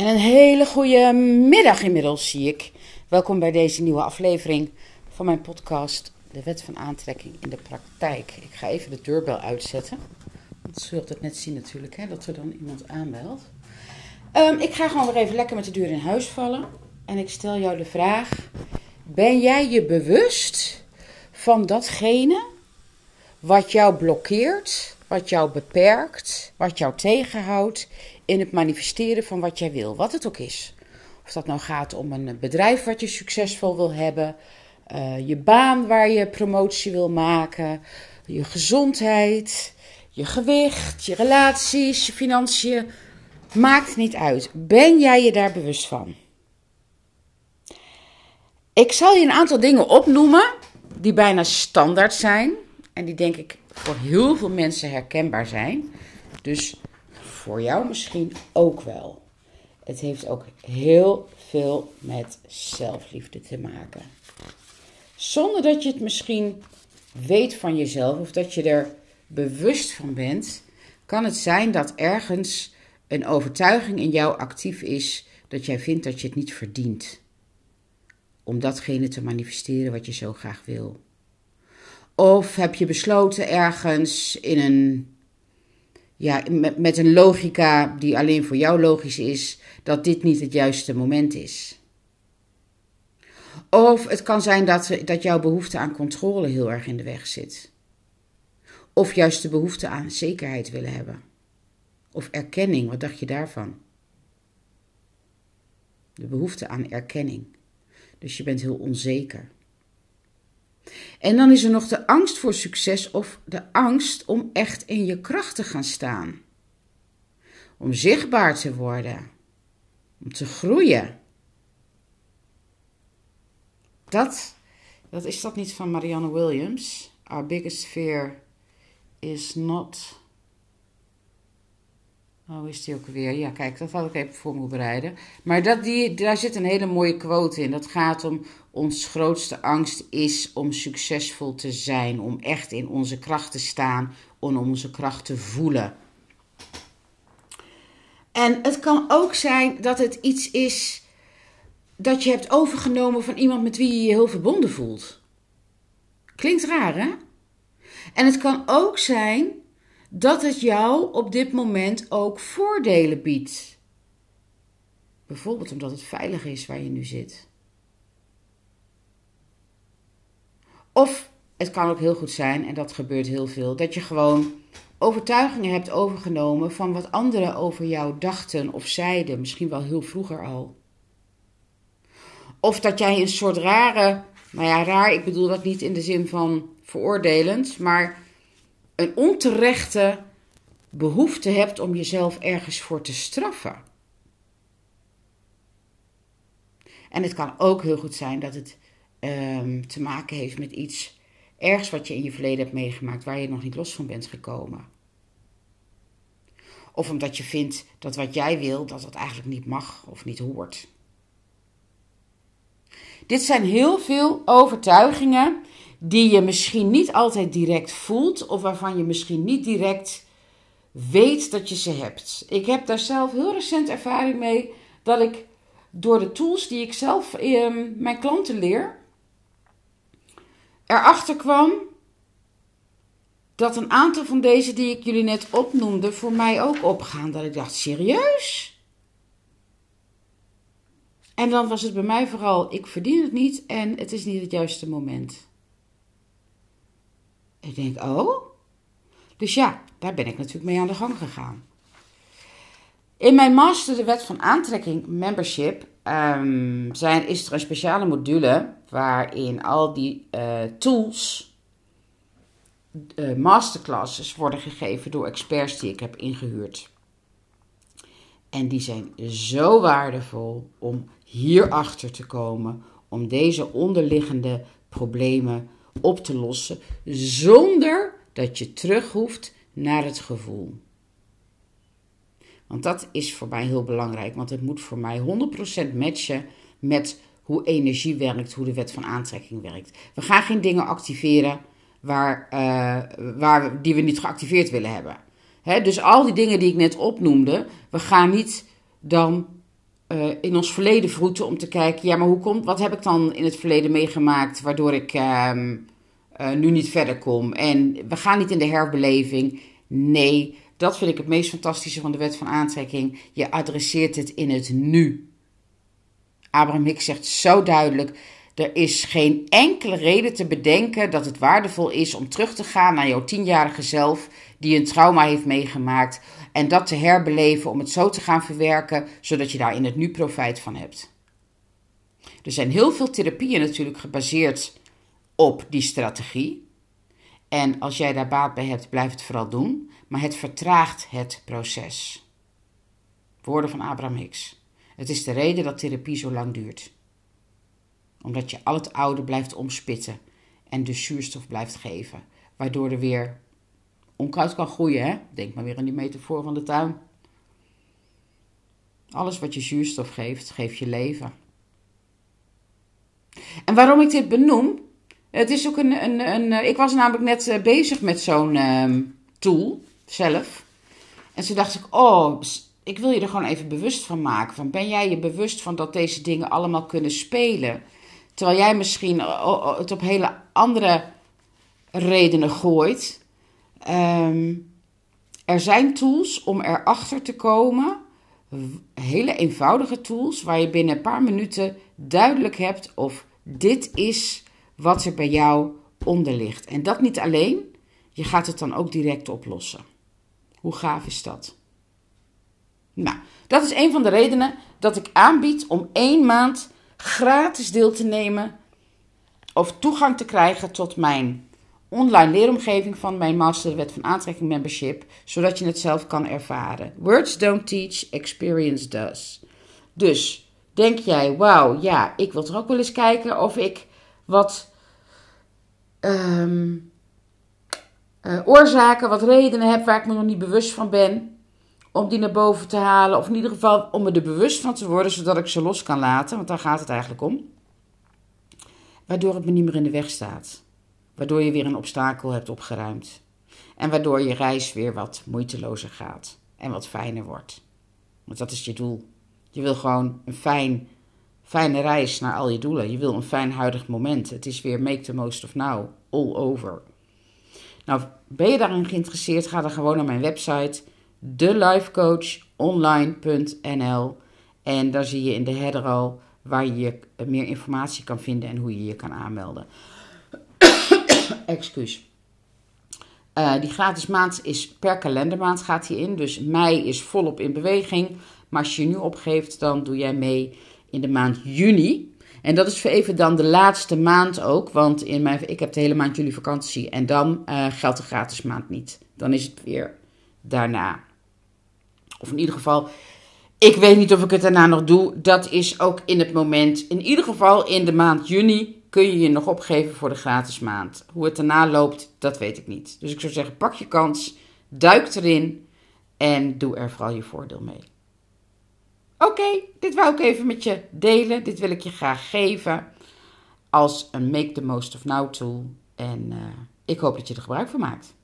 En een hele goede middag inmiddels zie ik. Welkom bij deze nieuwe aflevering van mijn podcast De Wet van Aantrekking in de Praktijk. Ik ga even de deurbel uitzetten. Dat zult het net zien natuurlijk, hè, dat er dan iemand aanbelt. Ehm, ik ga gewoon weer even lekker met de deur in huis vallen. En ik stel jou de vraag: ben jij je bewust van datgene wat jou blokkeert, wat jou beperkt, wat jou tegenhoudt in het manifesteren van wat jij wil, wat het ook is. Of dat nou gaat om een bedrijf wat je succesvol wil hebben, uh, je baan waar je promotie wil maken, je gezondheid, je gewicht, je relaties, je financiën. Maakt niet uit. Ben jij je daar bewust van? Ik zal je een aantal dingen opnoemen die bijna standaard zijn en die denk ik voor heel veel mensen herkenbaar zijn. Dus voor jou misschien ook wel. Het heeft ook heel veel met zelfliefde te maken. Zonder dat je het misschien weet van jezelf of dat je er bewust van bent, kan het zijn dat ergens een overtuiging in jou actief is dat jij vindt dat je het niet verdient. Om datgene te manifesteren wat je zo graag wil. Of heb je besloten ergens in een ja, met, met een logica die alleen voor jou logisch is, dat dit niet het juiste moment is. Of het kan zijn dat, dat jouw behoefte aan controle heel erg in de weg zit. Of juist de behoefte aan zekerheid willen hebben. Of erkenning, wat dacht je daarvan? De behoefte aan erkenning. Dus je bent heel onzeker. En dan is er nog de angst voor succes of de angst om echt in je kracht te gaan staan. Om zichtbaar te worden. Om te groeien. Dat, dat is dat niet van Marianne Williams. Our biggest fear is not Oh, is die ook weer? Ja, kijk, dat had ik even voor moeten bereiden. Maar dat, die, daar zit een hele mooie quote in. Dat gaat om ons grootste angst is om succesvol te zijn. Om echt in onze kracht te staan. Om onze kracht te voelen. En het kan ook zijn dat het iets is dat je hebt overgenomen van iemand met wie je je heel verbonden voelt. Klinkt raar, hè? En het kan ook zijn dat het jou op dit moment ook voordelen biedt. Bijvoorbeeld omdat het veilig is waar je nu zit. Of het kan ook heel goed zijn, en dat gebeurt heel veel, dat je gewoon overtuigingen hebt overgenomen van wat anderen over jou dachten of zeiden, misschien wel heel vroeger al. Of dat jij een soort rare, nou ja, raar, ik bedoel dat niet in de zin van veroordelend, maar een onterechte behoefte hebt om jezelf ergens voor te straffen. En het kan ook heel goed zijn dat het um, te maken heeft met iets ergs wat je in je verleden hebt meegemaakt waar je nog niet los van bent gekomen. Of omdat je vindt dat wat jij wil, dat dat eigenlijk niet mag of niet hoort. Dit zijn heel veel overtuigingen die je misschien niet altijd direct voelt of waarvan je misschien niet direct weet dat je ze hebt. Ik heb daar zelf heel recent ervaring mee dat ik door de tools die ik zelf eh, mijn klanten leer, erachter kwam dat een aantal van deze die ik jullie net opnoemde voor mij ook opgaan. Dat ik dacht, serieus? En dan was het bij mij vooral, ik verdien het niet en het is niet het juiste moment. Ik denk, oh. Dus ja, daar ben ik natuurlijk mee aan de gang gegaan. In mijn Master de Wet van Aantrekking membership um, zijn, is er een speciale module waarin al die uh, tools, uh, masterclasses, worden gegeven door experts die ik heb ingehuurd. En die zijn zo waardevol om hierachter te komen, om deze onderliggende problemen op te lossen zonder dat je terug hoeft naar het gevoel. Want dat is voor mij heel belangrijk, want het moet voor mij 100% matchen met hoe energie werkt, hoe de wet van aantrekking werkt. We gaan geen dingen activeren waar, uh, waar, die we niet geactiveerd willen hebben. dus al die dingen die ik net opnoemde, we gaan niet dan eh, in ons verleden vroeten om te kijken, ja, maar hoe komt, wat heb ik dan in het verleden meegemaakt waardoor ik ehm, eh, nu niet verder kom? En we gaan niet in de herbeleving. Nee, dat vind ik het meest fantastische van de wet van aantrekking. Je adresseert het in het nu. Abraham Hicks zegt zo duidelijk: er is geen enkele reden te bedenken dat het waardevol is om terug te gaan naar jouw tienjarige zelf die een trauma heeft meegemaakt en dat te herbeleven om het zo te gaan verwerken zodat je daar in het nu profijt van hebt. Er zijn heel veel therapieën natuurlijk gebaseerd op die strategie. En als jij daar baat bij hebt, blijf het vooral doen. Maar het vertraagt het proces. Woorden van Abraham Hicks. Het is de reden dat therapie zo lang duurt. Omdat je al het oude blijft omspitten en dus zuurstof blijft geven. Waardoor er weer onkruid kan groeien. Hè? Denk maar weer aan die metafoor van de tuin. Alles wat je zuurstof geeft, geeft je leven. En waarom ik dit benoem, het is ook een. een, een ik was namelijk net eh, bezig met zo'n ehm, tool zelf. En toen dacht ik, oh, ik wil je er gewoon even bewust van maken. Van, ben jij je bewust van dat deze dingen allemaal kunnen spelen? Terwijl jij misschien het op hele andere redenen gooit. Ehm, er zijn tools om erachter te komen. Hele eenvoudige tools waar je binnen een paar minuten duidelijk hebt of dit is wat er bij jou onder ligt. En dat niet alleen, je gaat het dan ook direct oplossen. Hoe gaaf is dat? Nou, dat is een van de redenen dat ik aanbied om één maand gratis deel te nemen of toegang te krijgen tot mijn online leeromgeving van mijn Master de Wet van Aantrekking membership, zodat je het zelf kan ervaren. Words don't teach, experience does. Dus denk jij, wauw, ja, ik wil er ook wel eens kijken of ik wat um, oorzaken, wat redenen heb waar ik me nog niet bewust van ben, om die naar boven te halen, of in ieder geval om me er bewust van te worden, zodat ik ze los kan laten, want daar gaat het eigenlijk om. Waardoor het me niet meer in de weg staat. Waardoor je weer een obstakel hebt opgeruimd. En waardoor je reis weer wat moeitelozer gaat en wat fijner wordt. Want dat is je doel. Je wil gewoon een fijn, fijne reis naar al je doelen. Je wil een fijn huidig moment. Het is weer make the most of now, all over. Nou, ben je daarin geïnteresseerd? Ga dan gewoon naar mijn website thelifecoachonline.nl en daar zie je in de header al waar je meer informatie kan vinden en hoe je je kan aanmelden. Excuus. Uh, die gratis maand is per kalendermaand gaat hij in. Dus mei is volop in beweging. Maar als je nu opgeeft, dan doe jij mee in de maand juni. En dat is voor even dan de laatste maand ook. Want in mijn, ik heb de hele maand juli vakantie. En dan uh, geldt de gratis maand niet. Dan is het weer daarna. Of in ieder geval, ik weet niet of ik het daarna nog doe. Dat is ook in het moment. In ieder geval in de maand juni kun je je nog opgeven voor de gratis maand. Hoe het daarna loopt, dat weet ik niet. Dus ik zou zeggen, pak je kans, duik erin en doe er vooral je voordeel mee. Oké, dit wou ik even met je delen. Dit wil ik je graag geven als een make the most of now tool. En uh, ik hoop dat je er gebruik van maakt.